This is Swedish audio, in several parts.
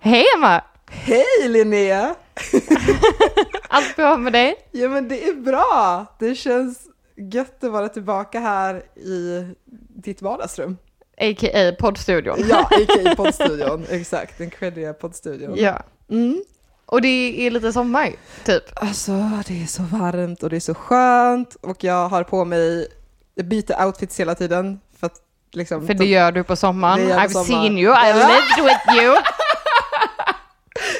Hej Emma! Hej Linnea! Allt bra med dig? Ja men det är bra! Det känns gött att vara tillbaka här i ditt vardagsrum. A.k.a. poddstudion. Ja, a.k.a. poddstudion. Exakt, den creddiga poddstudion. Ja. Mm. Och det är lite sommar, typ. Alltså, det är så varmt och det är så skönt och jag har på mig, jag byter outfits hela tiden för att liksom... För det gör du på sommaren. I've sommaren. seen you, I lived with you.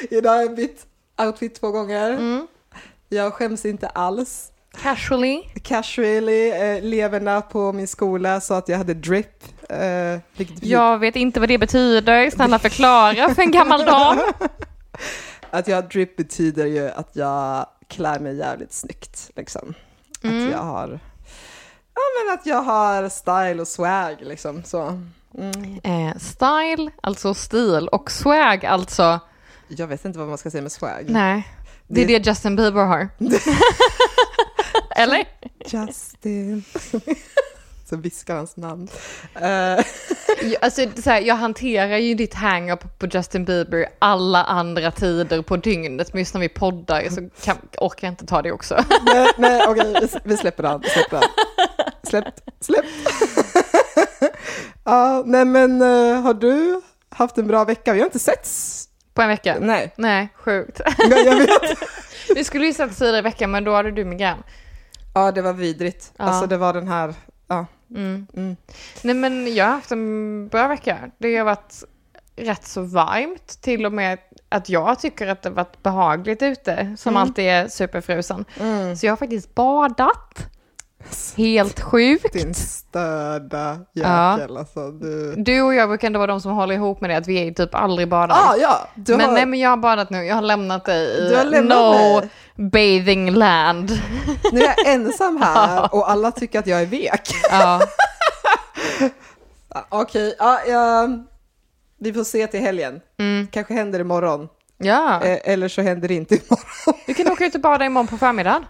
Idag har jag bytt outfit två gånger. Mm. Jag skäms inte alls. Casually. Casually, eh, eleverna på min skola sa att jag hade drip. Eh, Jag vet inte vad det betyder. Snälla förklara för en gammal dam. Att jag har drip betyder ju att jag klär mig jävligt snyggt. Liksom. Mm. Att jag har Ja men att jag har style och swag liksom så. Mm. Eh, style, alltså stil, och swag, alltså... Jag vet inte vad man ska säga med swag. Nej, det är det Justin Bieber har. Eller? Justin. så viskar hans namn. Jag- Alltså, så här, jag hanterar ju ditt hang-up på Justin Bieber alla andra tider på dygnet, men just när vi poddar så kan, orkar jag inte ta det också. nej, nej okej, vi- vi släpper den. Den. Släpp, släpp. ja, nej men eh, har du haft en bra vecka? Vi har inte setts. På en vecka? Nej, Nej, sjukt. jag jag vet. Vi skulle ju sätta tidigare i veckan, men då hade du migrän. Ja, det var vidrigt. Ja. Alltså det var den här, ja. Mm. Mm. Nej, men jag har haft en bra vecka. Det har varit rätt så varmt, till och med att jag tycker att det har varit behagligt ute, som Mm. alltid är superfrusen. Mm. Så jag har faktiskt badat. Helt sjukt. Din störda Ja. jäkel alltså. Du... Du och jag brukar ändå vara de som håller ihop med det, att vi är typ aldrig badar. Ah, ja, du men har... nej, men jag har badat nu. Jag har lämnat dig i lämnat no mig. bathing land. Nu är jag ensam här och alla tycker att jag är vek. ja. Ah, Okej, ja, ja, vi får se till helgen. Mm. Kanske händer imorgon. ja. Eh, eller så händer det inte imorgon. Du kan åka ut och bada imorgon på förmiddagen.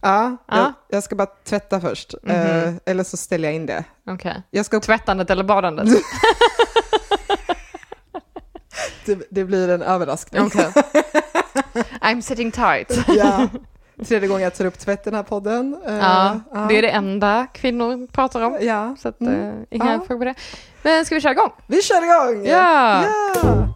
Ja, Ja. Jag, jag ska bara tvätta först. Mhm. Eh, eller så ställer jag in det. Okej. Jag ska Tvättandet eller badandet? det, det blir en överraskning. Okej. I'm sitting tight. ja. Tredje gången jag tar upp tvätt i den här podden. Eh, Ja, ja. det är det enda kvinnor pratar om. Ja, Så att, Mm. eh, inga Ja. frågor på det. Men ska vi köra igång? vi kör igång! Ja! ja. That's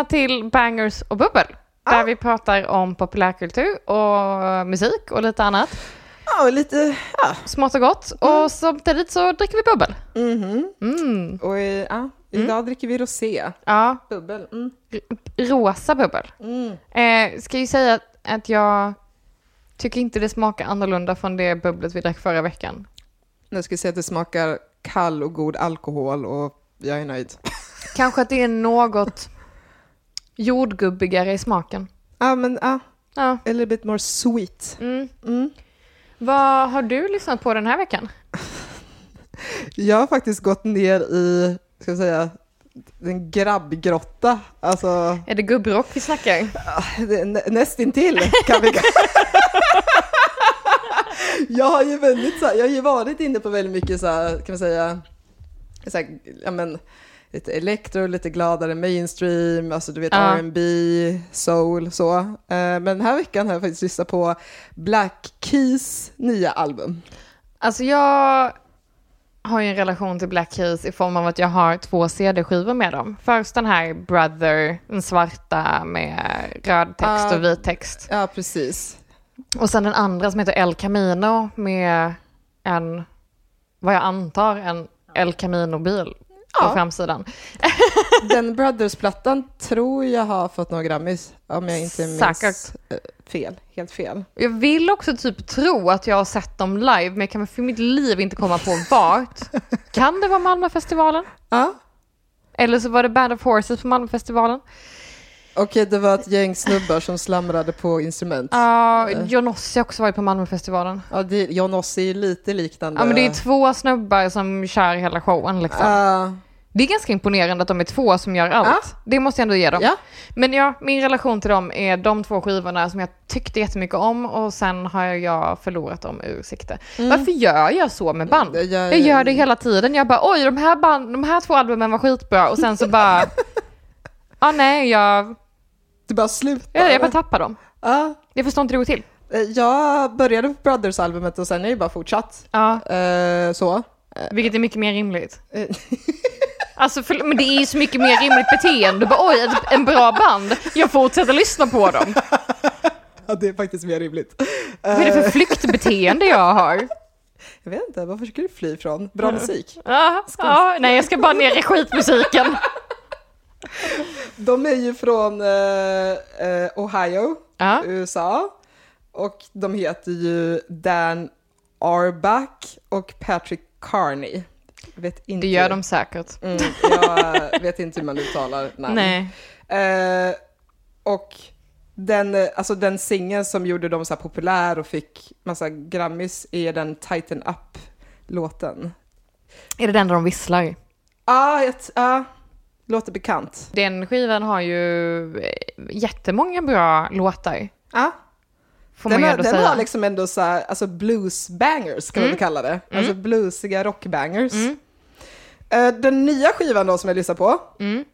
välkomna till Bangers och bubbel. Där Ja. vi pratar om populärkultur och musik och lite annat. Ja, och lite, ja. Smått och gott. Och samtidigt så dricker vi bubbel. Mhm. Mm. Och i- ja, idag dricker vi rosé. Ja, Bubbel. Mm. rosa bubbel. Mm. Eh, ska ju säga att, att jag tycker inte det smakar annorlunda från det bubblet vi drack förra veckan. Nu ska jag säga att det smakar kall och god alkohol och jag är nöjd. Kanske att det är något jordgubbigare i smaken. Ja, men ja, Ja. a little bit more sweet. Mm. Mm. Vad har du lyssnat på den här veckan? Jag har faktiskt gått ner i, ska jag säga, en grabbgrotta. Alltså, Är det gubbrock vi snackar? nästintill kan vi Jag har ju väldigt så här, jag har ju varit inne på väldigt mycket så här, kan man säga, så här, ja men, lite elektro, lite gladare mainstream, alltså du vet Ja. R&B, soul, så. Eh, Men den här veckan har jag faktiskt lyssnat på Black Keys nya album. Alltså jag har ju en relation till Black Keys i form av att jag har två CD-skivor med dem. Först den här Brother, den svarta med röd text Ah. och vit text. Ja, precis. Och sen den andra som heter El Camino med en, vad jag antar, en El Camino-bil på Ja. framsidan. Den Brothers-plattan tror jag har fått några Grammys, om jag inte minns Säkert. eh, fel. Helt fel. Jag vill också typ tro att jag har sett dem live, men jag kan för mitt liv inte komma på vart. Kan det vara Malmöfestivalen? Ja, Eller så var det Band of Horses på Malmöfestivalen. Okej, det var ett gäng snubbar som slamrade på instrument. Ja, Johnossi har också varit på Malmöfestivalen. Ja, det, John Ossi är lite liknande. Ja, men det är två snubbar som kör hela showen liksom. Ja, Det är ganska imponerande att de är två som gör allt. Ja. Det måste jag ändå ge dem. ja. Men ja, min relation till dem är de två skivorna som jag tyckte jättemycket om och sen har jag förlorat dem ur sikte. Varför gör jag så med band? Mm. Jag- Jag gör det hela tiden. Jag bara oj, de här, band, de här två albumen var skitbra och sen så bara, ah, nej, jag, Du bara slutar. jag, jag bara tappar dem. Ja. Jag förstår inte hur det går till. Eh, Jag började på Brothers-albumet och sen är det bara fortsatt. Ja, Eh, så. vilket är mycket mer rimligt. Eh, Alltså, för, men det är ju så mycket mer rimligt beteende. Du bara oj, ett, en bra band, jag fortsätter lyssna på dem. Ja, det är faktiskt mer rimligt. Vad är det för flyktbeteende jag har? Jag vet inte, vad försöker du fly ifrån? Bra musik. Ja, ja, nej jag ska bara ner i skitmusiken. De är ju från eh, eh, Ohio, Ja. USA. Och de heter ju Dan Arback och Patrick Carney. Vet inte. Det gör de säkert. Mm, jag vet inte hur man uttalar namn. Nej. Eh, och den, alltså den singeln som gjorde dem så populär och fick massa Grammys är den Tighten Up-låten. Är det den där de visslar? Ja, ah, ah, låter bekant. Den skivan har ju eh, jättemånga bra låtar. Ja. Får Den, man har, den har liksom ändå så här, alltså blues-bangers kan man väl kalla det. Alltså bluesiga rock-bangers. Mm. Eh, den nya skivan då som jag lyssnar på Mm.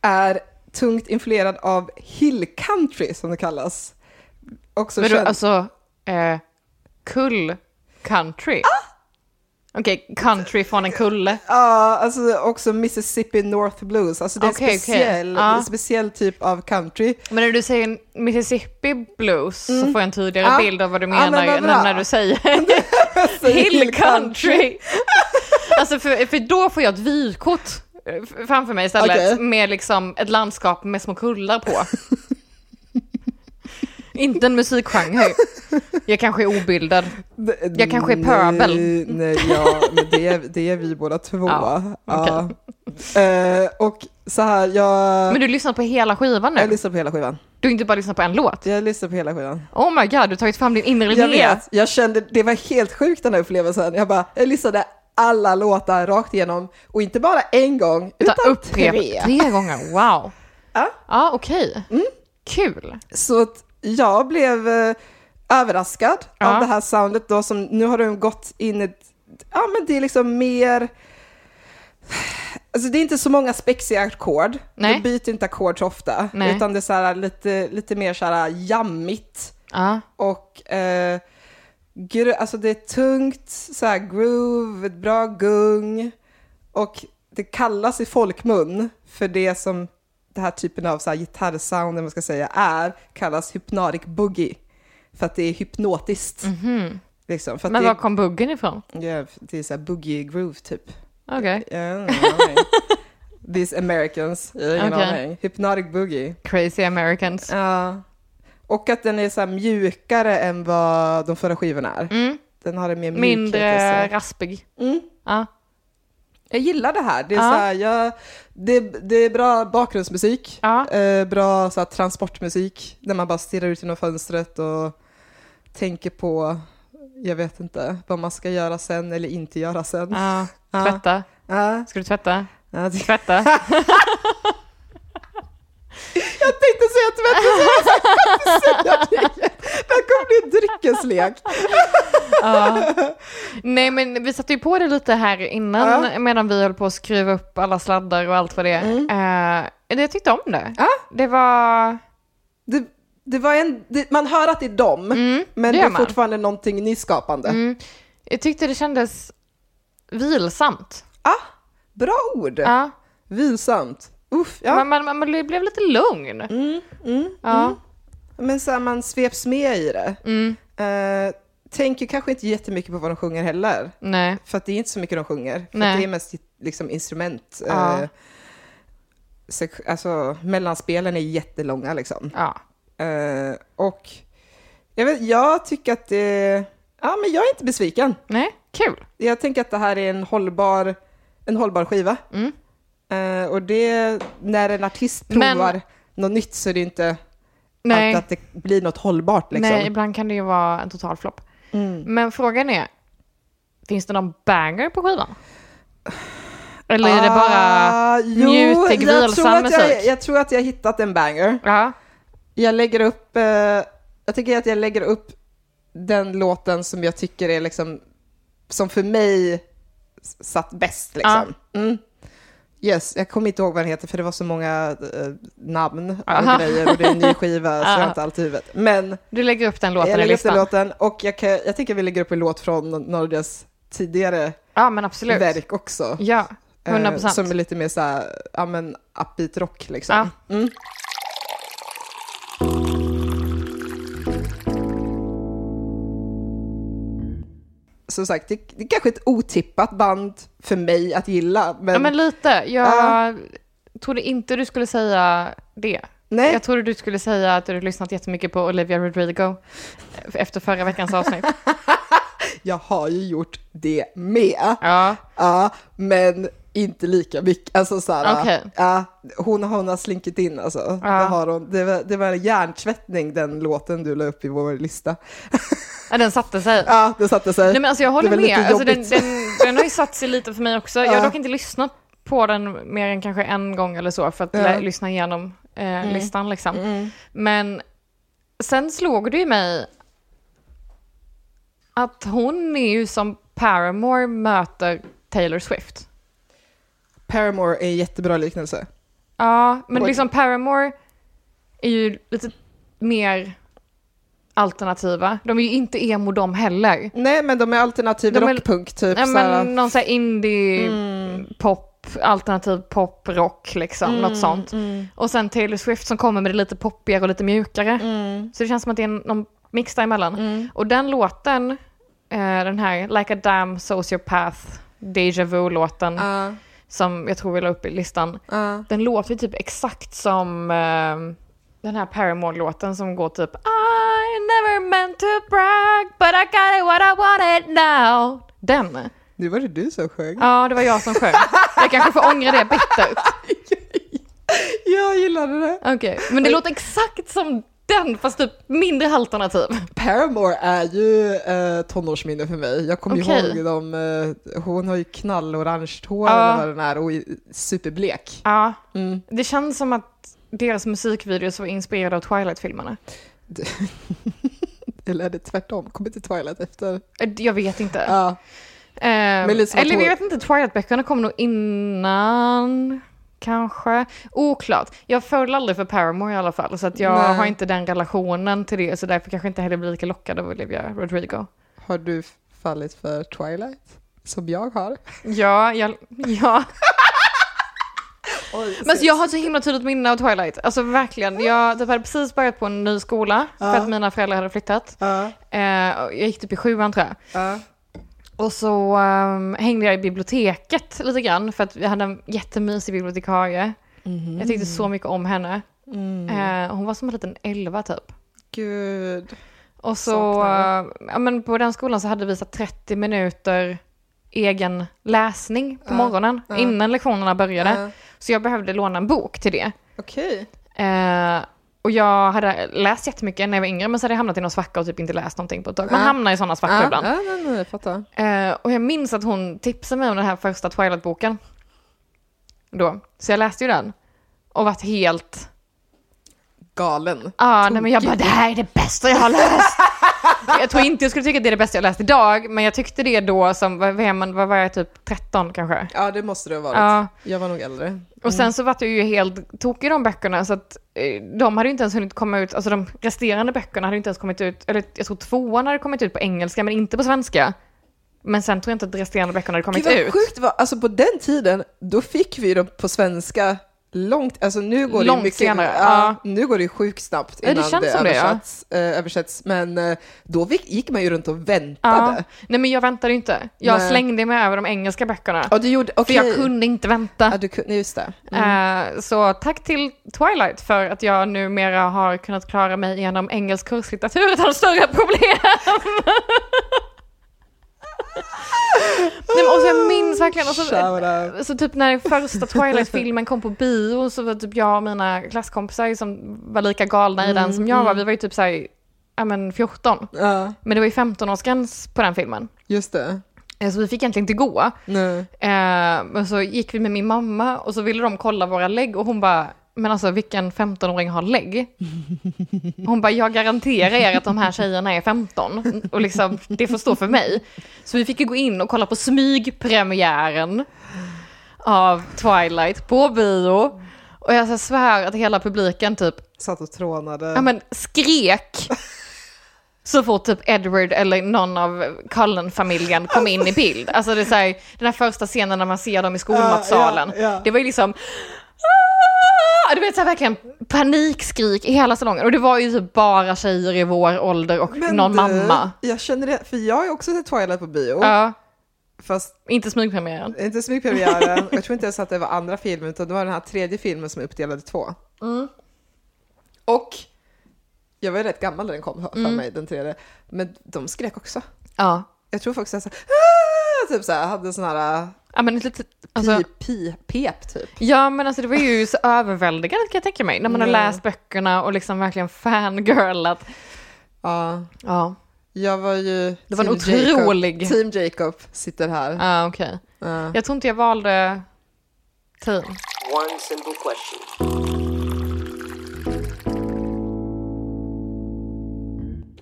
är tungt influerad av hill country som det kallas. Också Men du, känd- alltså, eh, kull country? Ah! Okej, country från en kulle. Ja, alltså också Mississippi North Blues. Alltså det är en Okej, okej. speciell, Ja. en speciell typ av country. Men när du säger Mississippi blues så får jag en tydligare Mm. Ja. bild av vad du Ja, men menar nu bra. när du säger hill country. alltså för, för då får jag ett vykort eh, framför mig istället Okej. med liksom ett landskap med små kullar på. Inte en musikgenre. Jag kanske är obildad. Jag kanske är pöbel. Nej, nej, ja, men det är, det är vi båda två. Ja, Ja. Eh, och så här, jag, Men du lyssnar på hela skivan jag nu? lyssnar på hela skivan. Du har inte bara lyssnat på en låt? Jag lyssnar på hela skivan. Oh my god, du har tagit fram din inre Jag vet, jag kände, det var helt sjukt den här upplevelsen. Jag bara, jag lyssnade alla låtar rakt igenom och inte bara en gång, Utan utan upprep tre. tre gånger, wow. Ja. Ja, okej. Kul. Så att jag blev eh, överraskad Ja. av det här soundet då som nu har de gått in i ja men det är liksom mer, alltså det är inte så många spexiga ackord, de byter inte ackord så ofta, Nej. utan det är så här lite, lite mer så här jammigt Ja. och eh, alltså det är tungt, så här groove, ett bra gung och det kallas i folkmun för det som den här typen av så här gitarrsound, man ska säga, är, kallas hypnotic boogie. För att det är hypnotiskt. Liksom, för att Mhm. Men det, var kom buggen ifrån? ja, det är så här boogie groove typ. Okej. Ingen aning. These Americans, jag har ingen Okej. aning. Hypnotic boogie. Crazy Americans. Ja. Och att den är så mjukare än vad de förra skivorna är. Mm. Den har en mer mjukhet. Mindre raspig. Mm. Ja. Jag gillar det här. Det är, Ja. så här jag, det, det är bra bakgrundsmusik, Ja. eh, bra så här, transportmusik, där man bara stirrar ut genom fönstret och tänker på, jag vet inte, vad man ska göra sen eller inte göra sen. ja. Tvätta. Ja. Ska du tvätta? Ja, Tvätta. Jag tänkte säga tvätt, så jag inte säga det. Det här kommer bli en dryckeslek. ja. Nej men vi satte ju på det lite här innan Ja. medan vi höll på att skruva upp alla sladdar och allt vad det är. Mm. Eh, jag tyckte om det. Ja. Det var... Det, det var en, det, man hör att det är dem, Mm, men det är man. fortfarande någonting nyskapande. Mm, jag tyckte det kändes vilsamt. Ah, bra ord! Ja. Vilsamt. Uff, ja. Man, man, man blev lite lugn. Mm, mm, Ja. Men så här, man sveps med i det. Mm. Eh, tänker kanske inte jättemycket på vad de sjunger heller. Nej. För att det är inte så mycket de sjunger. För det är mest liksom instrument. Ja. Eh, sek- alltså mellanspelen är jättelånga liksom. Ja. Eh, och jag, vet, jag tycker att det... Ja, men jag är inte besviken. Nej, kul. Jag tänker att det här är en hållbar, en hållbar skiva. Mm. Eh, och det när en artist Men- provar något nytt så är det inte Nej, alltid att det blir något hållbart liksom. nej, ibland kan det ju vara en total flopp. Mm. Men frågan är, finns det någon banger på skivan? Eller är det bara... Jo, njutig, jag vilsam tror att jag, musik? jag tror att jag har hittat en banger. Ja, Jag lägger upp, eh, jag tycker att jag lägger upp den låten som jag tycker är liksom, som för mig satt bäst liksom. Mm. Yes, jag kommer inte ihåg vad den heter för det var så många eh, namn och Aha. grejer och det är en ny skiva så jag har Ja. inte allt i huvudet. Men du lägger upp den låten jag lägger upp den låten och jag, kan, jag tycker vi lägger upp en låt från några av deras tidigare Ja, men absolut. verk också. Ja, 100 Eh, procent. som är lite mer såhär, ja men upbeat rock liksom. Mm. Som sagt, det, det är kanske ett otippat band för mig att gilla, men, Ja, men lite. Jag Ja. trodde inte du skulle säga det. nej, Jag trodde du skulle säga att du hade lyssnat jättemycket på Olivia Rodrigo efter förra veckans avsnitt. jag har ju gjort det med. Ja, Ja, men inte lika mycket. Alltså såhär, Okej. ja, hon, hon har slinkit in alltså. Det, har hon. Det, var, det var en hjärntvättning den låten du la upp i vår lista. Ja, den satte sig. Ja, det satte sig. Nej, men alltså jag håller med. Alltså, den, den, den har ju satt sig lite för mig också. Jag har Ja. dock inte lyssnat på den mer än kanske en gång eller så för att Ja. lyssna igenom eh, listan liksom. Mm. Men sen slog det ju mig att hon är ju som Paramore möter Taylor Swift. Paramore är en jättebra liknelse. Ja, men Och- liksom Paramore är ju lite mer alternativa. De är ju inte emo de heller. Nej, men de är alternativ De är- rockpunk typ. Såhär. men någon sån här indie Mm. pop, alternativ pop, rock liksom, något sånt. Mm. Och sen Taylor Swift som kommer med det lite poppigare och lite mjukare. Mm. Så det känns som att det är någon mix däremellan. Mm. Och den låten, eh, den här Like a damn sociopath, Deja Vu-låten, Ja, som jag tror vi la upp i listan, ja. den låter ju typ exakt som eh, den här Paramore-låten som går typ I never meant to brag but I got it what I wanted now. Den. Nu var det du som sjöng. Ja, det var jag som sjöng. Jag kanske får ångra det bittert. Jag gillade det. Okej, men det låter exakt som den fast typ mindre alternativ. Paramore är ju eh, tonårsminne för mig. Jag kommer Okej. ihåg dem, eh, hon har ju knallorange hår Ja. eller vad den är och är superblek. Ja, Mm. det känns som att deras musikvideos var inspirerade av Twilight-filmerna. Eller är det tvärtom? Kommer inte Twilight efter? Eh, Jag vet inte. Ja. Eh, eller jag vet inte, Twilight-böckerna kom nog innan, kanske. Oklart. Jag föll aldrig för Paramore i alla fall, så att jag Nej. har inte den relationen till det, så därför kanske inte heller blir lika lockad av Olivia Rodrigo. Har du fallit för Twilight? Som jag har? Ja, jag, ja. Men alltså, jag har så himla tydligt minne av Twilight. Alltså verkligen. Jag typ hade precis börjat på en ny skola för Ja. att mina föräldrar hade flyttat. Ja, Eh, jag gick typ i sjuan tror jag. ja. Och så ehm, hängde jag i biblioteket lite grann för att vi hade en jättemysig bibliotekarie. Jag tyckte så mycket om henne. Mm. Eh, hon var som en liten elva typ. Gud. Och så, eh, ja men på den skolan så hade vi så 30 minuter egen läsning på Ja, morgonen ja. innan lektionerna började. Ja. Så jag behövde låna en bok till det. Okej. Eh, och jag hade läst jättemycket när jag var yngre men så hade jag hamnat i någon svacka och typ inte läst någonting på ett tag. Man hamnar i sådana svackor Ja, ibland. ja, nej, nej, fattar. Eh, och jag minns att hon tipsade mig om den här första Twilight-boken. Då. Så jag läste ju den. Och vart helt... Galen. Ja, nej men jag bara det här är det bästa jag har läst. jag tror inte jag skulle tycka att det är det bästa jag läst idag, men jag tyckte det då som, vad, är man, vad var jag, typ 13 kanske? Ja, det måste det ha varit. Ja, Jag var nog äldre. och sen så var jag ju helt tokig i de böckerna så att eh, de hade ju inte ens hunnit komma ut, alltså de resterande böckerna hade ju inte ens kommit ut, eller jag tror tvåan hade kommit ut på engelska men inte på svenska. Men sen tror jag inte att de resterande böckerna hade kommit Gud vad ut. sjukt var. Alltså på den tiden, då fick vi dem på svenska långt, alltså nu går det Långt ju mycket, senare, ja, ja. nu går det ju sjukt snabbt Ja, det innan känns som det, ja. översätts, eh, översätts, men eh, då gick man ju runt och Ja. väntade. Nej men jag väntade inte. Jag Nej. slängde mig över de engelska böckerna. Ja, du gjorde, För okej. jag kunde inte vänta. Ja, du kunde, just det. Mm. Eh, så tack till Twilight för att jag numera har kunnat klara mig genom engelsk kurslitteratur utan större problem. Nej, men, och så jag minns verkligen, och så, out. så typ när första Twilight-filmen kom på bio så var typ jag och mina klasskompisar som var lika galna i den som jag var, vi var ju typ såhär, ja men 14. Ja, Men det var ju 15-årsgräns på den filmen. just det. Eh, Så vi fick egentligen inte gå. Nej. Eh, men så gick vi med min mamma och så ville de kolla våra lägg och hon bara, men alltså vilken 15-åring har lägg? Hon bara, jag garanterar er att de här tjejerna är 15 och liksom, det får stå för mig. Så vi fick ju gå in och kolla på smygpremiären av Twilight på bio. Och jag svär att hela publiken typ, Satt och trånade. ja men skrek. Så fort typ Edward eller någon av Cullen-familjen kom in i bild. Alltså det är så här, den här första scenen när man ser dem i skolmatsalen. Ja, ja, ja. Det var ju liksom... "Ah!" Du vet så här, verkligen panikskrik i hela salongen. Och det var ju typ bara tjejer i vår ålder och Men någon du, mamma. Jag känner det, för jag har ju också sett Twilight på bio. Ja, Fast inte smygpremiären. inte smygpremiären. jag tror inte ens att det var andra filmen, utan det var den här tredje filmen som är uppdelad i två. Mm. Och jag var ju rätt gammal när den kom för Mm. mig, den tredje. Men de skrek också. Ja. Jag tror faktiskt att jag så, ah! typ så här, hade sån här Ja men lite, alltså, pi, pi, pep typ. ja men alltså det var ju så överväldigande kan jag tänka mig. När man har Ja. läst böckerna och liksom verkligen fangirlat. Ja, Ja, jag var ju det var en Team Jacob. otrolig... Team Jacob sitter här. Ja okej. Ja. Jag tror inte jag valde team. One simple question.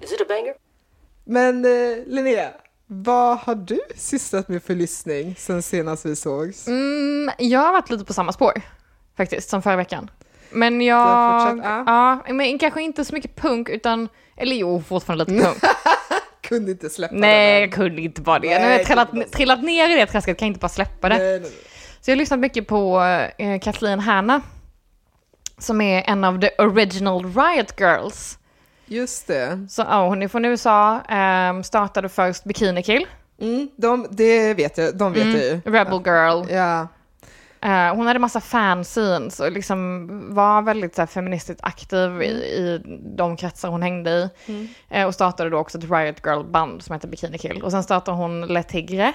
Is it a banger? Men eh, Linnea, vad har du sysslat med för lyssning sen senast vi sågs? Mm, jag har varit lite på samma spår faktiskt som förra veckan. Men jag, fortsatt, ja. men kanske inte så mycket punk utan, eller jo fortfarande lite punk. Kunde inte släppa Nej, den jag kunde inte bara det. Nej, Nu har jag trillat, trillat ner i det träsket, kan jag inte bara släppa det. Nej, nej, nej. Så jag har lyssnat mycket på eh, Kathleen Hanna, som är en av the original Riot Girls. Just det. Så ja, hon är från USA, ehm, startade först Bikini Kill, Mm, de, det vet jag, de vet jag ju. Rebel Girl. Ja. Eh, hon hade massa fanscenes och liksom var väldigt så här, feministiskt aktiv i, i de kretsar hon hängde i. Eh, och startade då också ett Riot Girl-band som heter Bikini Kill. Och sen startade hon Le Tigre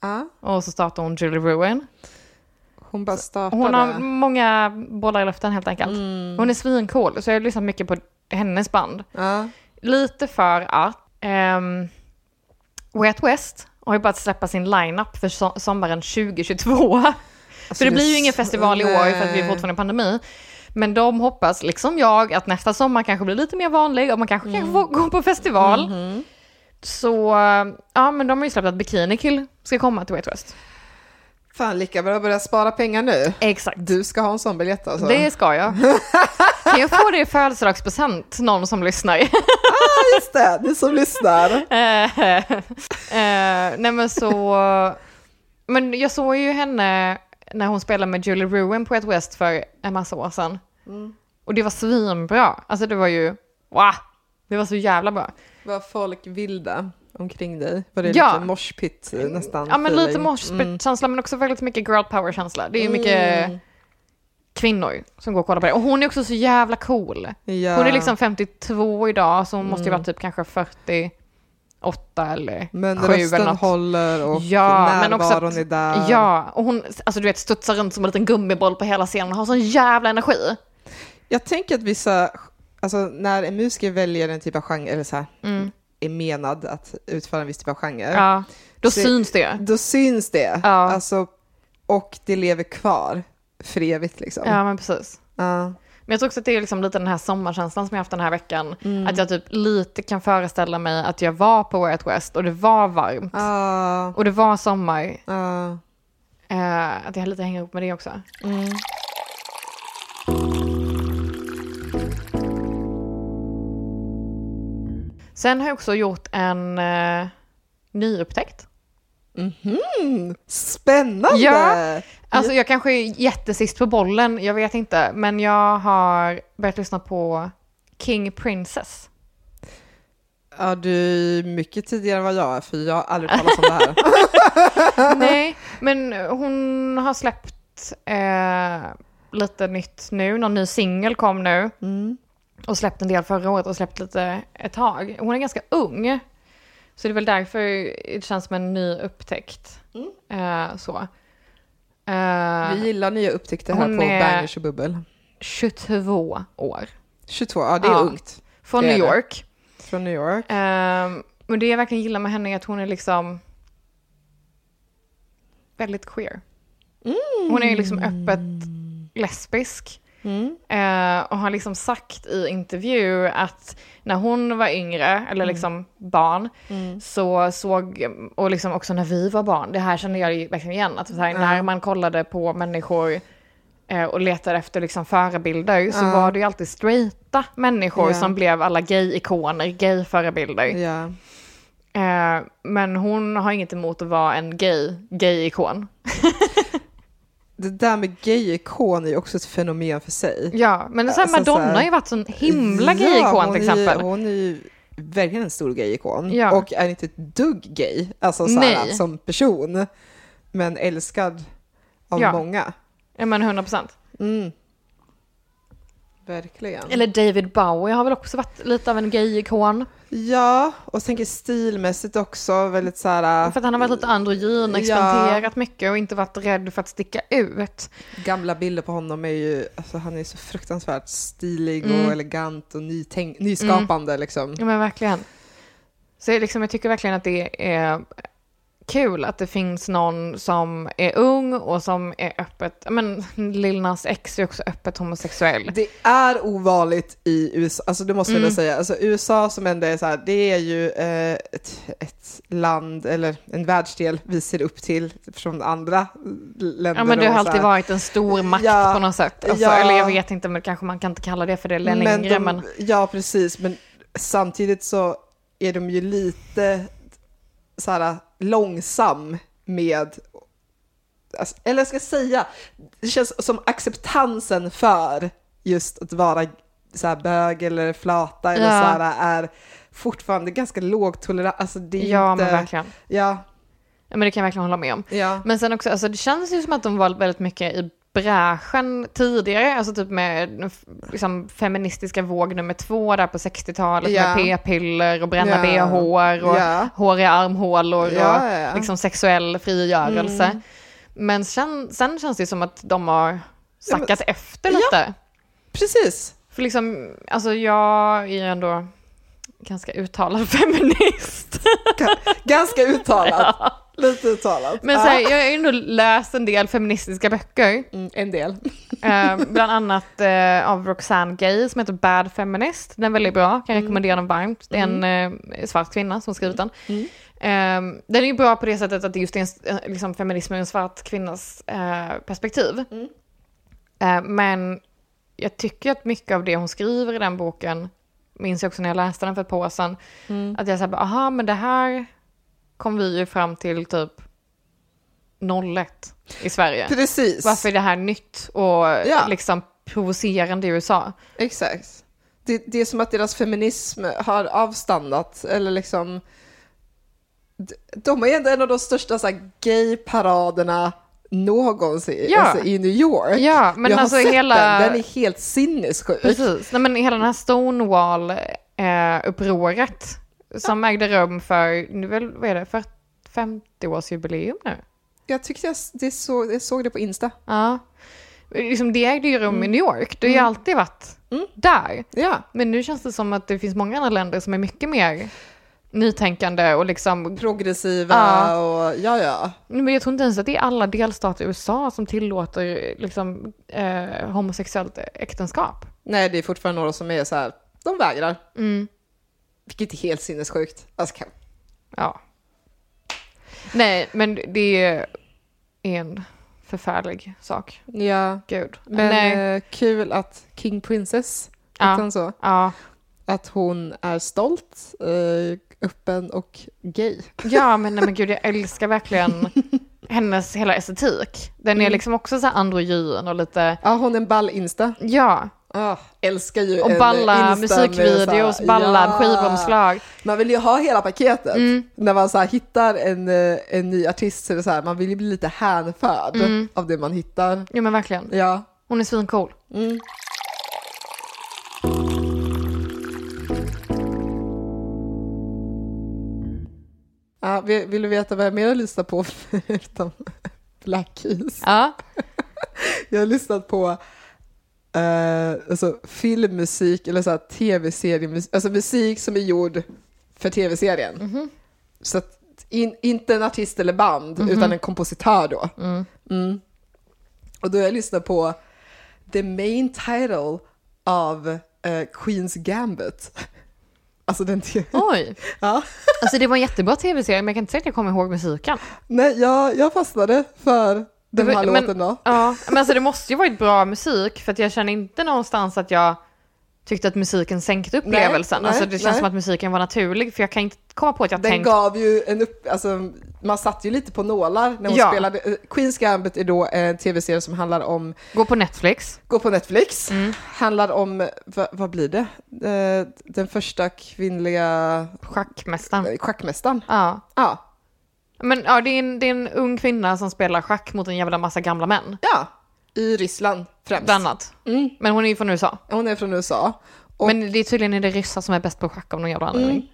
ja. och så startade hon Julie Ruin. Hon bara startade. Hon har många bollar i luften helt enkelt. Hon är svincool, så jag har lyssnat mycket på hennes band. Ja. Lite för att um, Way Out West har ju börjat släppa sin line-up för so- sommaren 2022. Alltså, för det blir ju ingen festival i år för att vi är fortfarande i pandemi. Men de hoppas, liksom jag, att nästa sommar kanske blir lite mer vanlig och man kanske kan få gå på festival. Mhm. Så, ja men de har ju släppt att Bikini Kill ska komma till Way Out West. Fan, lika bra att börja spara pengar nu. Exakt. Du ska ha en sån biljett alltså. Det ska jag. Kan jag få det i födelsedagspresent, någon som lyssnar? Just det, ni som lyssnar. Eh, eh, nej men så, men jag såg ju henne när hon spelade med Julie Ruin på ett West för en massa år sedan. Och det var svinbra. Alltså det var ju, wow, det var så jävla bra. Var folk vilda omkring dig? Var det Ja. lite moshpit eh, nästan? Ja men lite feeling? moshpit-känsla men också väldigt mycket girl power-känsla. Det är ju mycket Mm. kvinnor som går och kollar på det. Och hon är också så jävla cool. Ja. Hon är liksom 52 idag så hon måste ju Mm. vara typ kanske 48 eller Men 7 eller rösten något. håller och Ja, men närvaron att- är där. Ja, och hon, alltså du vet, studsar runt som en liten gummiboll på hela scenen och har sån jävla energi. Jag tänker att vissa, alltså när en musiker väljer en typ av genre, eller så här, Mm. Är menad att utföra en viss typ av genre, Ja, då Så- syns det. då syns det. Ja. Alltså, och det lever kvar för evigt liksom. Ja, men precis. Ja. Men jag tror också att det är liksom lite den här sommarkänslan som jag haft den här veckan. Mm. Att jag typ lite kan föreställa mig att jag var på Way Out West och det var varmt. Ja. Och det var sommar. Ja. Eh, att jag lite hänger ihop med det också. Mm. Sen har jag också gjort en uh, nyupptäckt. Mhm. Spännande! Ja. Alltså jag kanske är jättesist på bollen, jag vet inte. Men jag har börjat lyssna på King Princess. Ja, du är mycket tidigare än vad jag är, för jag har aldrig talat om det här. Nej, men hon har släppt eh, lite nytt nu. Någon ny singel kom nu. Mm. Och släppt en del förra året och släppt lite ett tag. Hon är ganska ung. Så det är väl därför det känns som en ny upptäckt. Eh, så. Eh, Vi gillar nya upptäckter här på är- Bangers och Bubbel. 22 år. 22, ja det är Ja. ungt. Från New det. York. Från New York. Um, och det jag verkligen gillar med henne är att hon är liksom väldigt queer. Hon är liksom öppet lesbisk. Mm. Eh, och har liksom sagt i intervju att när hon var yngre, eller liksom barn, så såg, och liksom också när vi var barn, det här kände jag ju verkligen igen, att här, när man kollade på människor eh, och letade efter liksom förebilder så var det ju alltid straighta människor Ja. som blev alla gay-ikoner, gay-förebilder. Ja. Eh, men hon har inget emot att vara en gay, gay-ikon. Det där med gay-ikon är ju också ett fenomen för sig. Ja, men så här, Alltså, så Madonna här- har ju varit en himla Ja, gay-ikon hon till är exempel. Hon är ju verkligen en stor gay-ikon. Ja. Och är inte ett dugg gay, alltså så här, som person. Men älskad av Ja. många. Ja men 100 procent. Mm. Verkligen. Eller David Bowie har väl också varit lite av en gay-ikon. Ja, och tänker stilmässigt också väldigt så här... För att han har varit lite androgyn, Ja. experimenterat mycket och inte varit rädd för att sticka ut. Gamla bilder på honom är ju, alltså han är så fruktansvärt stilig Mm. och elegant och nytänk, nyskapande liksom. Ja men verkligen. Så liksom, jag tycker verkligen att det är kul att det finns någon som är ung och som är öppet, men Lil Nas X är också öppet homosexuell. Det är ovanligt i USA, alltså det måste jag Mm. säga. Alltså USA som ändå är så här, det är ju eh, ett, ett land eller en världsdel vi ser upp till från andra länder. Ja men det har alltid här. varit en stor makt Ja, på något sätt. Alltså, ja. Eller jag vet inte, men kanske man kan inte kalla det för det längre. de, Men, Ja, precis. Men samtidigt så är de ju lite så här långsam med, alltså, eller jag ska säga, det känns som acceptansen för just att vara så här bög eller flata eller Ja. så här är fortfarande ganska lågtolerant. Alltså det är ja inte, men verkligen. Ja, Ja, men det kan jag verkligen hålla med om. ja. Men sen också, alltså det känns ju som att de var väldigt mycket i bräschen tidigare, alltså typ med liksom, feministiska våg nummer två där på 60-talet Ja. med p-piller och bränna Ja. bh och Ja. håriga armhålor och Ja, ja, ja. liksom sexuell frigörelse. Mm. Men sen, sen känns det som att de har Ja, sackat efter lite. Precis. För liksom, alltså jag är ändå ganska uttalad feminist. Ganska uttalat. Lite uttalat. Men så här, jag har ju ändå läst en del feministiska böcker. Mm, en del. Eh, bland annat eh, av Roxane Gay som heter Bad Feminist. Den är väldigt bra, kan rekommendera den varmt. Det är en eh, svart kvinna som skrivit den. Mm. Eh, den är ju bra på det sättet att det just är en, eh, liksom feminism ur en svart kvinnas eh, perspektiv. Mm. Eh, men jag tycker att mycket av det hon skriver i den boken, minns jag också när jag läste den för ett par år sedan, Mm. att jag sa, aha men det här kom vi ju fram till typ 01 i Sverige. Precis. Varför är det här nytt och Ja. liksom provocerande i USA? Exakt. Det, det är som att deras feminism har avstannat, eller liksom... De är ändå en av de största så här, gay-paraderna någonsin Ja. alltså, i New York. Ja, men Jag har alltså sett hela... den, den är helt sinnessjuk. Precis, Nej, men hela den här Stonewall-upproret som ägde rum för, nu väl, vad är det, för 50-årsjubileum nu? Jag tyckte jag, det såg, jag såg det på Insta. Ja. Liksom det ägde ju rum i New York, det har ju alltid varit Mm. där. Ja, Men nu känns det som att det finns många andra länder som är mycket mer nytänkande och liksom progressiva Ja. och ja, ja. Men jag tror inte ens att det är alla delstater i USA som tillåter liksom, eh, homosexuellt äktenskap. Nej, det är fortfarande några som är så här, de vägrar. Mm. Vilket är helt sinnessjukt. Alltså, Ja. Nej, men det är en förfärlig sak. ja. Gud. Men Nej. eh, kul att King Princess, Ja. han så? Ja. Att hon är stolt, eh, öppen och gay. ja, men nej men gud, jag älskar verkligen hennes hela estetik. Den är Mm. liksom också så här androgyn och lite, Ja, hon är en ball Insta. ja, Ah, älskar ju och balla musikvideos, ballad, Ja. skivomslag. Man vill ju ha hela paketet. Mm. När man så hittar en, eh, en ny artist så är det så här, man vill ju bli lite hänförd Mm. av det man hittar. Ja men verkligen. Ja. Hon är svincool. Mm. Ja, vill, du veta vad jag mer har lyssnat på förutom Black Keys? Ja. Jag har lyssnat på eh, alltså, filmmusik eller så tv-seriemusik, alltså musik som är gjord för tv-serien. Mhm. Så att in, inte en artist eller band, utan en kompositör då. Mm. Och då har jag lyssnat på the main title av eh, Queens Gambit. Alltså den Oj. ja. Alltså det var en jättebra tv-serie, men jag kan inte säga att jag kommer ihåg musiken. Nej, jag, jag fastnade för den här men- låten då. Ja, men alltså det måste ju varit bra musik, för att jag känner inte någonstans att jag tyckte att musiken sänkte upplevelsen. nej, alltså det känns nej. som att musiken var naturlig, för jag kan inte komma på att jag Den tänkt... gav ju en upp, alltså man satt ju lite på nålar när hon Ja. spelade. Eh, Queens Gambit är då en tv-serie som handlar om, Gå på Netflix. gå på Netflix, Mm. handlar om, vad, vad blir det? Eh, Den första kvinnliga Schackmästaren. eh, schackmästaren. Ja. Ja, Men ja, det är, en, det är en ung kvinna som spelar schack mot en jävla massa gamla män. ja, i Ryssland främst. Bland annat. Mm. Men hon är ju från USA. Hon är från USA. Och- Men det är tydligen är det ryssar som är bäst på schack av någon jävla anledning.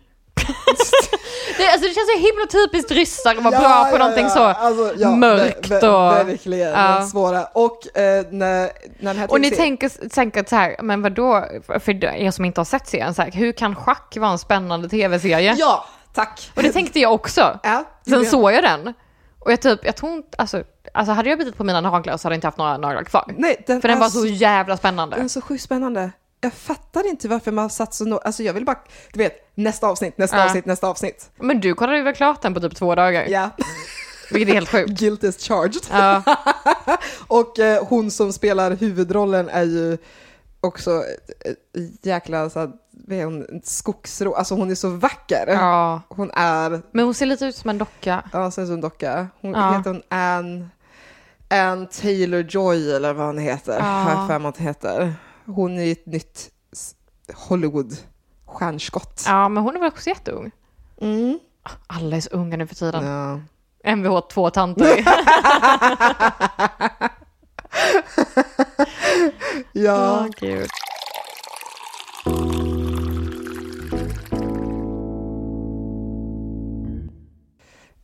Det, alltså det känns så himla typiskt ryssar att vara bra på någonting så alltså, ja, mörkt ver- ver- och... Verkligen, Ja. svåra. Och eh, när, när den här Och ni tv-serien- tänker säkert så här, men vadå, för er som inte har sett serien, så här, hur kan schack vara en spännande tv-serie? Ja, tack. Och det tänkte jag också. Ja, Sen det- såg jag den. Och jag typ, jag tror inte, alltså, alltså hade jag bitit på mina naglar så hade jag inte haft några naglar kvar. Nej, den För den var så jävla spännande. Den är så sjukt spännande. Jag fattar inte varför man har satt så no- Alltså jag vill bara, du vet, nästa avsnitt, nästa Ja. avsnitt, nästa avsnitt. Men du kollade ju väl klart den på typ två dagar? Ja, Vilket är helt sjukt. guilt is charged. Ja, Och eh, hon som spelar huvudrollen är ju också eh, jäkla så vad är hon, skogsro, alltså hon är så vacker. ja. Hon är, Men hon ser lite ut som en docka. ja, så är en docka. Hon Ja. heter hon Anne, Anne Taylor-Joy eller vad hon heter. Ja. Har jag för mig att hon heter. Hon är ett nytt Hollywood-stjärnskott. Ja, men hon är väl också jätteung? Mm. Alla är så unga nu för tiden. Ja. Mvh två tanter. ja. Åh, gud.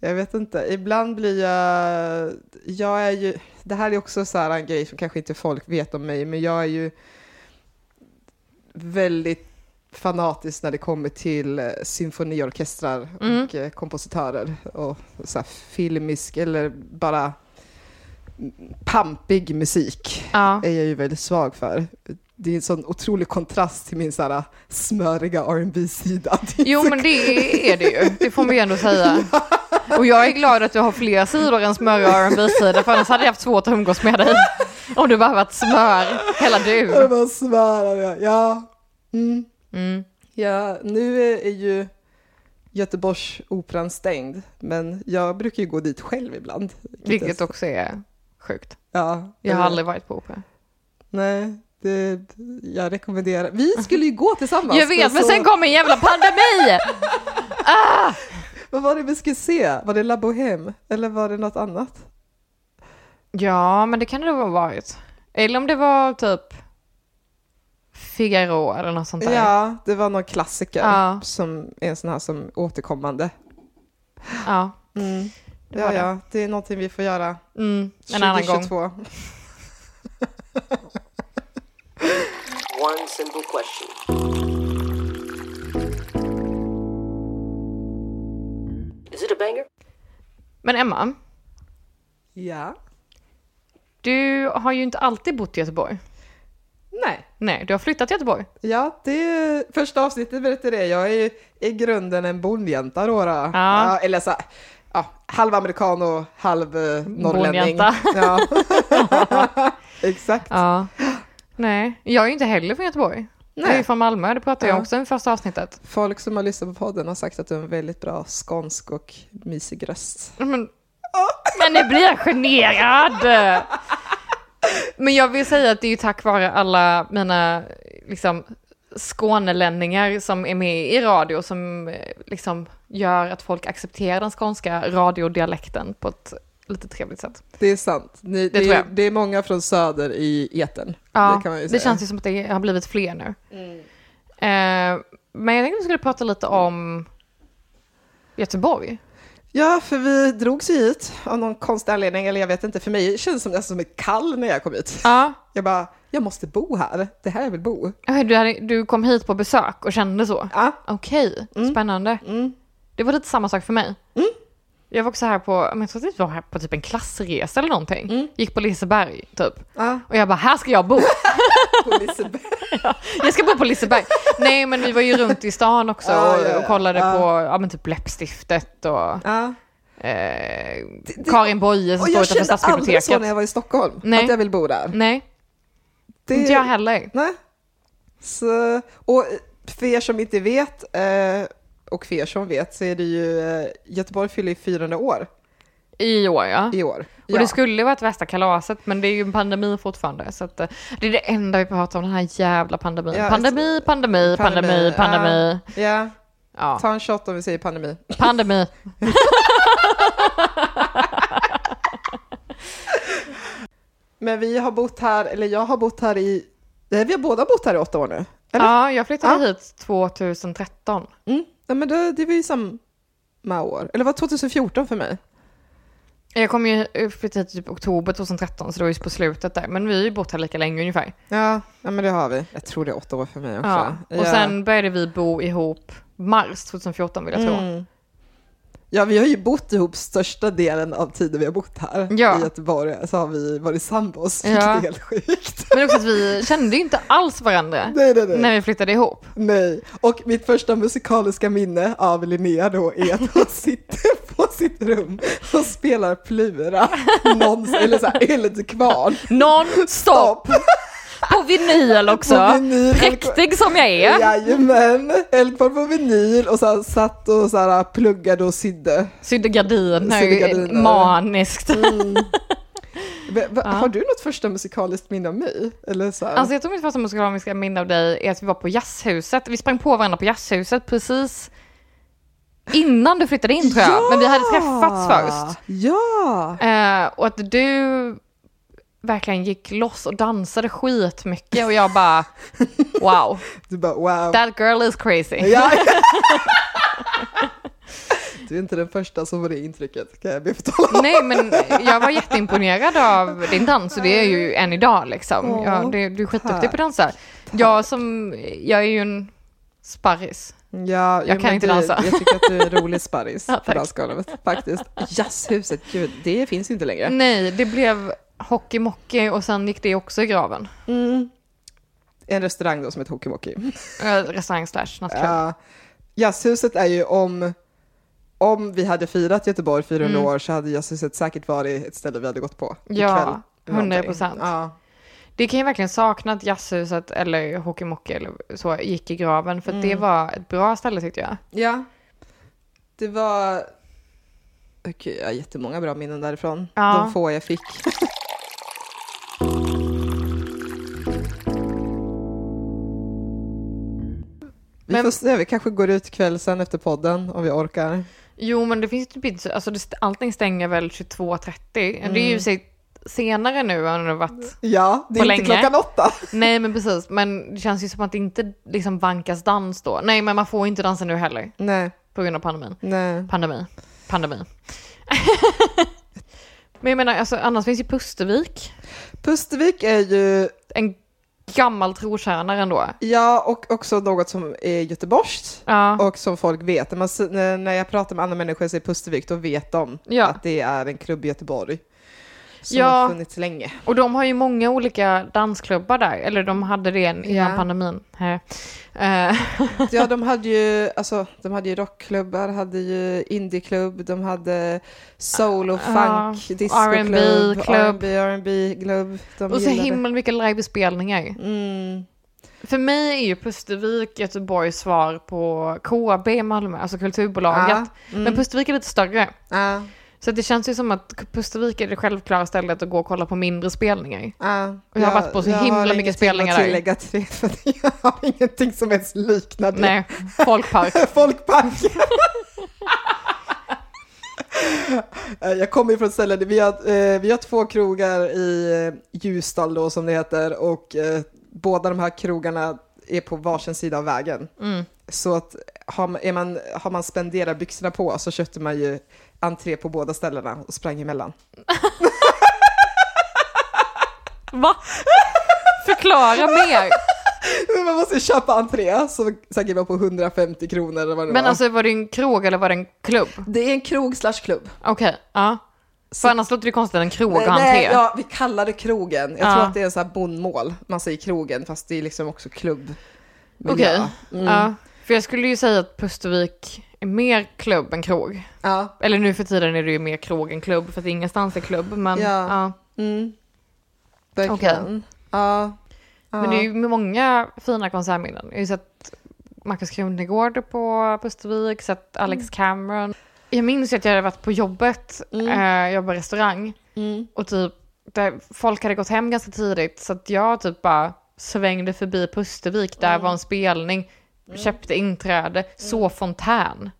Jag vet inte, ibland blir jag... Jag är ju... Det här är också så här en grej som kanske inte folk vet om mig, men jag är ju väldigt fanatisk när det kommer till eh, symfoniorkestrar Mm. och eh, kompositörer och så filmisk eller bara pampig musik Ja. är jag ju väldigt svag för. Det är en sån otrolig kontrast till min så här smöriga rb sida Jo, men det är det ju. Det får man ju ändå säga. Och jag är glad att du har fler sidor än smör och rb sida för annars hade jag haft svårt att umgås med dig. Om du bara varit smör, hela Jag du. bara smörar jag. Ja. Mm. Mm. ja, nu är, ju Göteborgsoperan stängd, men jag brukar ju gå dit själv ibland. Vilket också är sjukt. Ja, Jag har aldrig varit på opera. Nej, det, jag rekommenderar. Vi skulle ju gå tillsammans. Jag vet, men så- sen kom en jävla pandemi! Vad var det vi skulle se? Var det La Bohème? Eller var det något annat? Ja, men det kan det ha varit. Eller om det var typ Figaro eller något sånt där. Ja, det var någon klassiker Ja. som är en sån här som återkommande. Ja. Mm. Det Ja, det. ja, det är någonting vi får göra Mm, en annan gång. 2022. One simple question. Is it a banger? Men Emma, Ja. du har ju inte alltid bott i Göteborg. Nej. Nej, du har flyttat till Göteborg. Ja, det första avsnittet berättade det. Jag är i grunden en bondjänta då. då. Ja. eller så ja, halv amerikan och halv eh, norrlänning. Bondjänta. Ja. Exakt. Ja. Nej, jag är ju inte heller från Göteborg. Jag är ju Nej. från Malmö, det pratade jag Ja. också om i första avsnittet. Folk som har lyssnat på podden har sagt att du har en väldigt bra skånsk och mysig röst. Men, men nu blir jag generad! Men jag vill säga att det är ju tack vare alla mina liksom, Skånelänningar som är med i radio som eh, liksom gör att folk accepterar den skånska radiodialekten på ett lite trevligt sätt. Det är sant. Ni, det, tror är, det är många från söder i eten. Ja, det kan man ju det känns ju som att det har blivit fler nu. Eh, men jag tänkte att vi skulle prata lite om Göteborg. Ja, för vi drogs ju hit av någon konstig anledning, eller jag vet inte, för mig känns det som nästan som ett kall när jag kom hit. Ja. Jag bara, jag måste bo här, det här jag vill bo. Du, hade, du kom hit på besök och kände så? Ja, Okej, spännande. mm. Det var lite samma sak för mig. Jag var också här på, men jag tror att vi var här på typ en klassresa eller någonting. Gick på Liseberg typ. ja. Och jag bara, här ska jag bo. På Liseberg. Jag ska bo på Liseberg. Nej men vi var ju runt i stan också Ja, och, ja, ja. och kollade Ja. på ja, men typ läppstiftet och Ja. eh, Karin Boye som står jag utanför kände aldrig så Stadsbiblioteket. när jag var i Stockholm, Nej. att jag vill bo där. Nej, Det... inte jag heller. Nej. Så, och för er som inte vet, eh, och för er som vet, så är det ju, eh, Göteborg fyller ju 400 år I år ja. i år. Och det skulle varit värsta kalaset men det är ju en pandemi fortfarande. Så att, eh, det är det enda vi pratar om, den här jävla pandemin. Ja, pandemi, pandemi, pandemi, pandemi. Ja, Ja, ta en shot om vi säger pandemi. pandemi. Men vi har bott här, eller jag har bott här i, nej, vi har båda bott här i åtta år nu. Eller? Ja, jag flyttade Ja. hit 2013. Mm. Ja, men det, det var ju samma år. Eller var 2014 för mig? Jag kom ju flytta hit typ oktober 2013 så det var ju på slutet där. Men vi har ju bott här lika länge ungefär. Ja, ja men det har vi. Jag tror det är åtta år för mig också. Ja. Och sen började vi bo ihop mars 2014 vill jag tro. Mm. Ja, vi har ju bott ihop största delen av tiden vi har bott här Ja. i Göteborg. Så har vi varit sambos, Ja. vilket är helt sjukt. Men också att vi kände ju inte alls varandra Nej, nej, nej. när vi flyttade ihop. nej. Och mitt första musikaliska minne av Linnea då är att hon sitter på sitt rum och spelar Plura, någons, eller så här, eller kvarn. Non-stop! På vinyl också. På vinyl. Präktig som jag är. Jajamän, Eldkvarn på vinyl och så satt och så här, pluggade och sydde. Sydde gardiner, Sydde gardiner. maniskt. Va- Ja. Har du något första musikaliskt minne av mig? Eller så här? Alltså jag tror mitt första musikaliska minne av dig är att vi var på jazzhuset. Vi sprang på varandra på jazzhuset precis innan du flyttade in tror jag. Men vi hade träffats först. Ja! Eh, och att du verkligen gick loss och dansade skitmycket och jag bara wow, Du bara wow. that girl is crazy. Ja. Du är inte den första som får det intrycket, kan jag be få tala om. Nej men jag var jätteimponerad av din dans och det är ju än idag liksom. Åh, Ja, det, du är skitduktig på att dansa. Jag som, jag är ju en sparris. Ja, Jag kan inte du, dansa. Jag tycker att du är en rolig sparris Ja, på dansgolvet, faktiskt. Jazzhuset, gud, det finns inte längre. Nej, det blev hockey-mockey och sen gick det också i graven. Mm. En restaurang då som heter Hockeymockey. Restaurang slash nattklubb. Ja, jazzhuset är ju om, om vi hade firat Göteborg 400 Mm. år så hade jazzhuset säkert varit ett ställe vi hade gått på. Ja, ikväll, någonting. 100%. Ja. Det kan ju verkligen sakna att jazzhuset eller hockeymockey eller så gick i graven för Mm. det var ett bra ställe tyckte jag. ja, det var... Okej, jag har jättemånga bra minnen därifrån. Ja. De få jag fick. Vi Men- får se, vi kanske går ut kväll sen efter podden om vi orkar. Jo men det finns typ inte, alltså det, allting stänger väl 22.30. Det är ju Mm. sig senare nu än det varit. Ja, det är På inte länge. klockan åtta. Nej men precis, men det känns ju som att det inte liksom vankas dans då. Nej men man får inte dansa nu heller Nej, på grund av pandemin. nej. Pandemi. Pandemi. men jag menar, alltså, annars finns ju Pustervik. Pustervik är ju, En gammal trotjänare ändå. ja, och också något som är göteborgskt. Ja. Och som folk vet, när, man, när jag pratar med andra människor säger Pustervik, då vet de Ja. att det är en klubb i Göteborg. Som Ja. har funnits länge. Och de har ju många olika dansklubbar där, eller de hade det innan Ja. pandemin. Eh, Ja, de hade ju, alltså, de hade ju rockklubbar, hade ju indieklubb, de hade soul och funk, discoklubb, R&B klubb. R&B, klubb. Och så himla mycket livespelningar. Mm. För mig är ju Pustervik Göteborgs svar på KB i Malmö, alltså kulturbolaget. Ja, mm. Men Pustervik är lite större. Ja, Så det känns ju som att Pustervik är det självklara stället att gå och kolla på mindre spelningar. ja. Och jag har varit på så jag himla har mycket spelningar där. tillägga till det, för jag har ingenting som ens liknar det. Nej, folkpark. Folkparken. Eh, Jag kommer ju från ställen, vi har, eh, vi har två krogar i eh, Ljusdal då som det heter och båda de här krogarna är på varsin sida av vägen. Mm. Så att har man, är man, har man spenderat byxorna på så köpte man ju entré på båda ställena och sprang emellan. Va? Förklara mer. Man måste köpa entré, så säkert var på 150 kronor eller vad det Men var. alltså var det en krog eller var det en klubb? det är en krog slash klubb. Okej, ja. För annars låter det konstigt en krog Nej, entré. ja, vi kallar det krogen. Jag Ja. tror att det är en sån här bondmål. Man säger krogen, fast det är liksom också klubb. Okej, Mm. ja. För jag skulle ju säga att Pustervik mer klubb än krog. Ja. Eller nu för tiden är det ju mer krog än klubb, för att ingenstans är klubb. Men, Ja. ja. Mm. Verkligen. Ja. ja. men det är ju många fina konsertminnen. Jag har ju sett Markus Krunegård på Pustervik, sett Alex Mm. Cameron. Jag minns ju att jag hade varit på jobbet, Mm. eh, jobbade restaurang, Mm. och typ där folk hade gått hem ganska tidigt, så att jag typ bara svängde förbi Pustervik, där Mm. var en spelning, köpte inträde, såg fontän.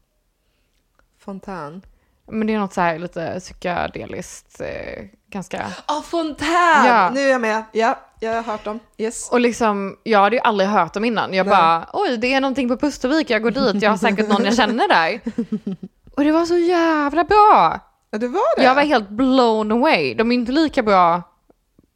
Fontän. Men det är något så här lite psykedeliskt, eh, ganska... Ja, fontän! Ja. Nu är jag med. Ja, jag har hört dem. Yes. Och liksom, jag hade ju aldrig hört dem innan. Jag Nej. bara, oj, det är någonting på Pustervik, jag går dit, jag har säkert någon jag känner där. Och det var så jävla bra! Ja, det var det. Jag var helt blown away. De är inte lika bra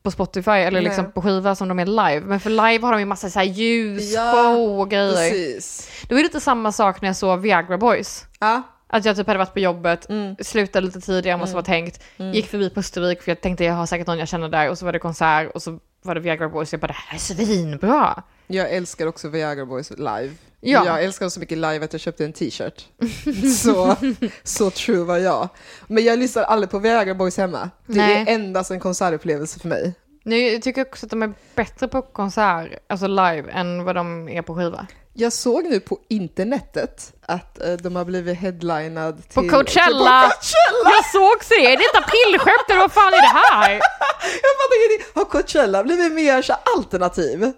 på Spotify eller liksom på skiva som de är live. Men för live har de ju massa så här ljus, Ja, show och grejer. Precis. Det var lite samma sak när jag såg Viagra Boys. Ja. Att jag typ hade varit på jobbet, Mm. slutade lite tidigare än vad som var tänkt, gick förbi Pustervik för jag tänkte jag har säkert någon jag känner där och så var det konsert och så var det Viagra Boys och jag bara det här är svinbra. Jag älskar också Viagra Boys live. Ja. Jag älskar dem så mycket live att jag köpte en t-shirt. så, så true var jag. Men jag lyssnar aldrig på Viagra Boys hemma. Det Nej. är endast en konsertupplevelse för mig. Nu jag tycker också att de är bättre på konsert, alltså live, än vad de är på skiva. Jag såg nu på internetet att eh, de har blivit headlinad till... På Coachella! På Coachella! Jag såg också det, är det ett aprilskämt eller vad fan är det här? Jag fattar ingenting. Har Coachella blivit mer så alternativ?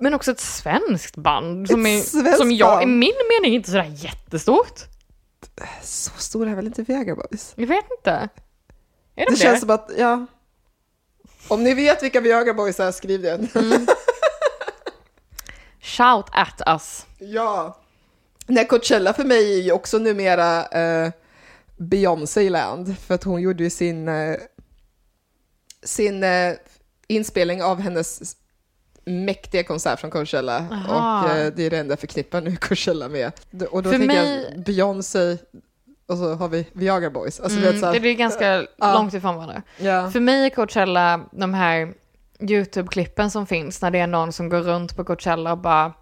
Men också ett svenskt band som, Ett är, svenskt som jag i min mening inte sådär jättestort. Så stor är väl inte Viagra Boys? Jag vet inte. Är de Det det? känns som att, ja. Om ni vet vilka Viagra Boys är, skriv det. Shout at us. Ja. Nej, Coachella för mig är ju också numera eh, Beyoncé-land, för att hon gjorde ju sin, eh, sin eh, inspelning av hennes mäktiga konsert från Coachella. Aha. Och eh, det är det enda jag förknippar nu Coachella med. Och då För tänker mig- jag Beyoncé, och så har vi Viagra Boys. Alltså, Mm, så det här, är ganska Ja. långt ifrån varandra. ja. För mig är Coachella de här YouTube-klippen som finns när det är någon som går runt på Coachella och bara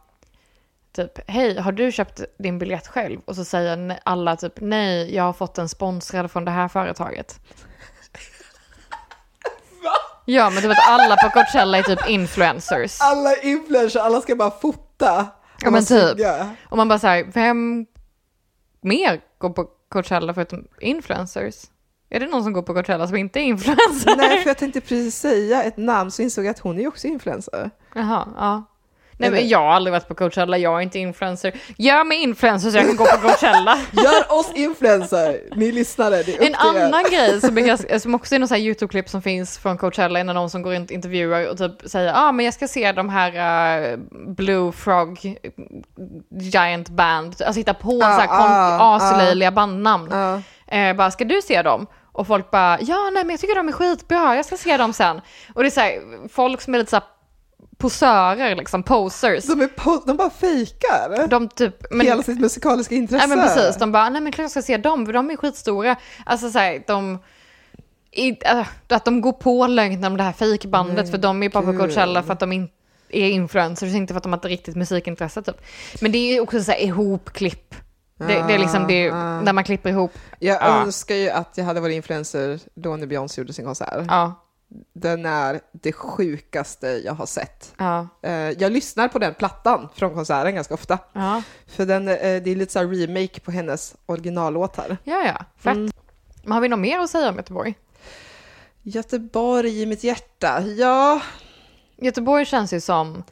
typ hej, har du köpt din biljett själv? Och så säger alla typ nej, jag har fått den sponsrad från det här företaget. Ja, men du vet alla på Coachella är typ influencers. Alla influencers, alla ska bara fota. Ja, men typ. Och man bara säger vem mer går på Coachella förutom influencers? Är det någon som går på Coachella som inte är influencer? Nej, för jag tänkte precis säga ett namn så insåg jag att hon är ju också influencer. Jaha, ja. Nej men jag har aldrig varit på Coachella, jag är inte influencer. Gör mig influencer så jag kan gå på Coachella. Gör oss influencer, ni lyssnare, det är En annan grej som, ganska, som också är någon sån här YouTube-klipp som finns från Coachella är när någon som går runt och intervjuar och typ säger ja ah, men jag ska se de här uh, Blue Frog Giant Band, alltså hitta på Ah, så här ah, kon- aslöjliga bandnamn. Ja. Eh, bara, ska du se dem? Och folk bara, ja nej men jag tycker de är skitbra, jag ska se dem sen. Och det är så här, folk som är lite så här posörer liksom, posers. De, är på, de bara fejkar De typ, men, hela sitt musikaliska intresse. nej men precis, de bara, nej men klart jag ska se dem, för de är skitstora. Alltså så här, de, i, äh, att de går på lögnen om det här fejkbandet, Men för de är bara på. Coachella för att de inte är influencers, inte för att de har ett riktigt musikintresse typ. Men det är också så här ihopklipp. Det, det är liksom det, Ah, ah. när man klipper ihop. Jag Ja. önskar ju att jag hade varit influencer då när Beyoncé gjorde sin konsert. Ja, Den är det sjukaste jag har sett. ja, Eh, Jag lyssnar på den plattan från konserten ganska ofta. ja. För den, eh, det är lite så remake på hennes originallåtar. Ja, ja. Fett. Mm. Har vi något mer att säga om Göteborg? Göteborg i mitt hjärta, ja. Göteborg känns ju som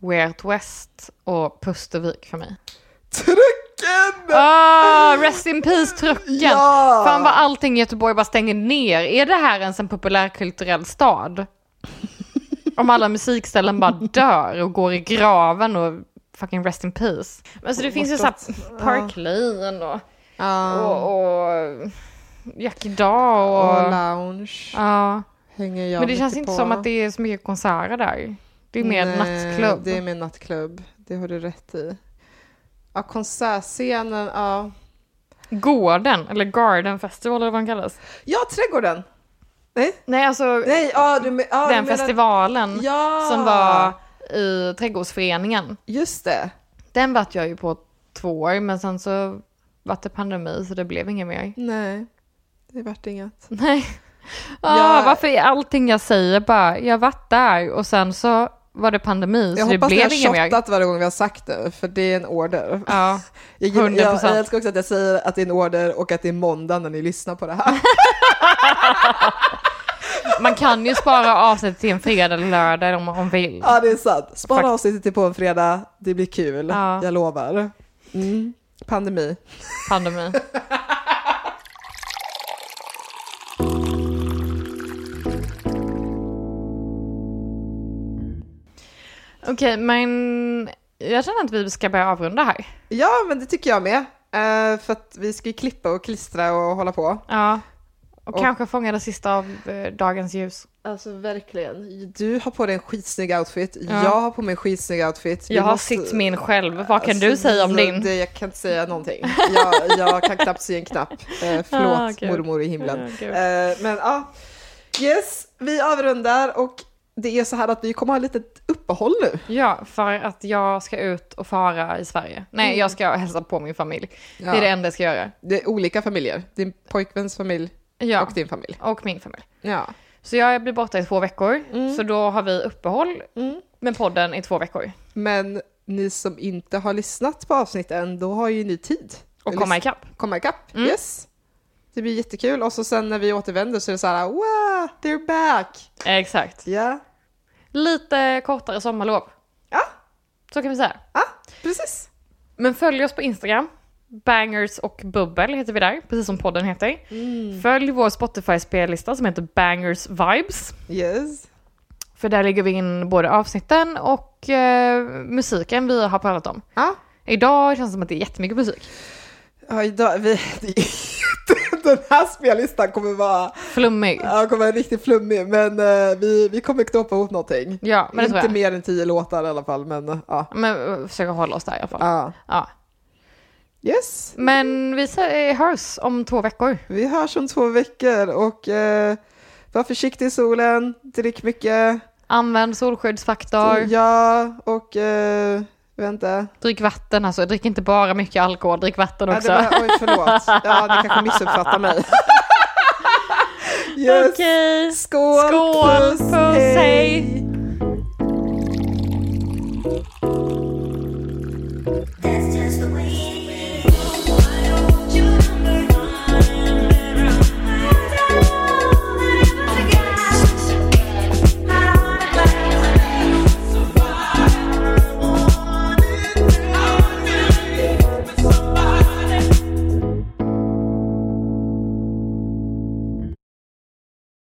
Out West och Pustervik för mig. Trucken! Ah, rest in peace trucken! Ja! Fan vad allting i Göteborg bara stänger ner. Är det här ens en populärkulturell stad? Om alla musikställen bara dör och går i graven och fucking rest in peace. Men alltså det finns ju såhär. Park Lane och, Ja. och, och Jackie Daw och... och lounge ja. hänger jag Men det känns mycket inte på. som att det är så mycket konserter där. Det är mer Nej, nattklubb. Det är mer nattklubb. Det har du rätt i. Ja, konsertscenen, ja. Gården, eller Garden Festival eller vad den kallas. Ja, trädgården! Nej, Nej, alltså nej, ja, du, ja, den menar- festivalen Ja! som var i trädgårdsföreningen. Just det. Den vart jag ju på två år, men sen så var det pandemi så det blev inget mer. Nej, det vart inget. Nej. Ah, Jag- Varför är allting jag säger bara, jag varit där och sen så var det pandemi så Jag det hoppas ni blev har inget mer. shottat varje gång vi har sagt det, för det är en order. Ja, Jag, gillar- 100%. jag, jag älskar också att jag säger att det är en order och att det är måndag när ni lyssnar på det här. man kan ju spara avsnittet till en fredag eller lördag om man vill. Ja, det är sant. Spara Fakt- avsnittet till på en fredag, det blir kul. Ja. Jag lovar. Mm. Pandemi. Pandemi. Okej, men jag känner att vi ska börja avrunda här. Ja, men det tycker jag med. Eh, för att vi ska ju klippa och klistra och hålla på. Ja. Och, Och- kanske fånga det sista av eh, dagens ljus. Alltså verkligen. Du har på dig en skitsnygg outfit. Ja. Jag har på mig en skitsnygg outfit. Vi Jag har måste- sitt min själv. Vad kan Alltså, du säga om det- din? Det, jag kan inte säga någonting. Jag, jag kan knappt se en knapp. Eh, förlåt, Ah, gud. mormor i himlen. Ah, gud. Eh, men ja, yes, vi avrundar och det är så här att vi kommer ha ett litet uppehåll nu. Ja, för att jag ska ut och fara i Sverige. Nej, Mm. jag ska hälsa på min familj. Ja. Det är det enda jag ska göra. Det är olika familjer. Din pojkväns familj Ja, och din familj. och min familj. Ja. Så jag blir borta i två veckor. Mm. Så då har vi uppehåll Mm. med podden i två veckor. Men ni som inte har lyssnat på avsnitten, då har ju ni tid. Och komma ikapp. komma ikapp. Mm. Yes. Det blir jättekul. Och så sen när vi återvänder så är det så här, wow, they're back. Exakt. Ja, Lite kortare sommarlov. Ja. Så kan vi säga. ah, precis. Men följ oss på Instagram. Bangers och bubbel heter vi där, precis som podden heter. Mm. Följ vår Spotify-spellista som heter Bangers Vibes. Yes. För där lägger vi in både avsnitten och eh, musiken vi har pratat om. Ja, Idag känns det som att det är jättemycket musik. Ja idag, vi, den här spellistan kommer vara, Flummig. ja, kommer vara riktigt flummig, men eh, vi, vi kommer knåpa ihop någonting. Ja, men Inte mer än tio låtar i alla fall, men eh, ja. Men eh, försöka hålla oss där i alla fall. ja. Ja. Yes, Men vi hörs om två veckor. vi hörs om två veckor och var försiktig i solen, drick mycket. Använd solskyddsfaktor. Ja, och vänta. Drick vatten alltså. Drick inte bara mycket alkohol, drick vatten Ja, också. det var, oj, förlåt. Ja, ni kanske missuppfattar mig. yes. Okej. Skål, Skål, puss, puss, hej. hej. That's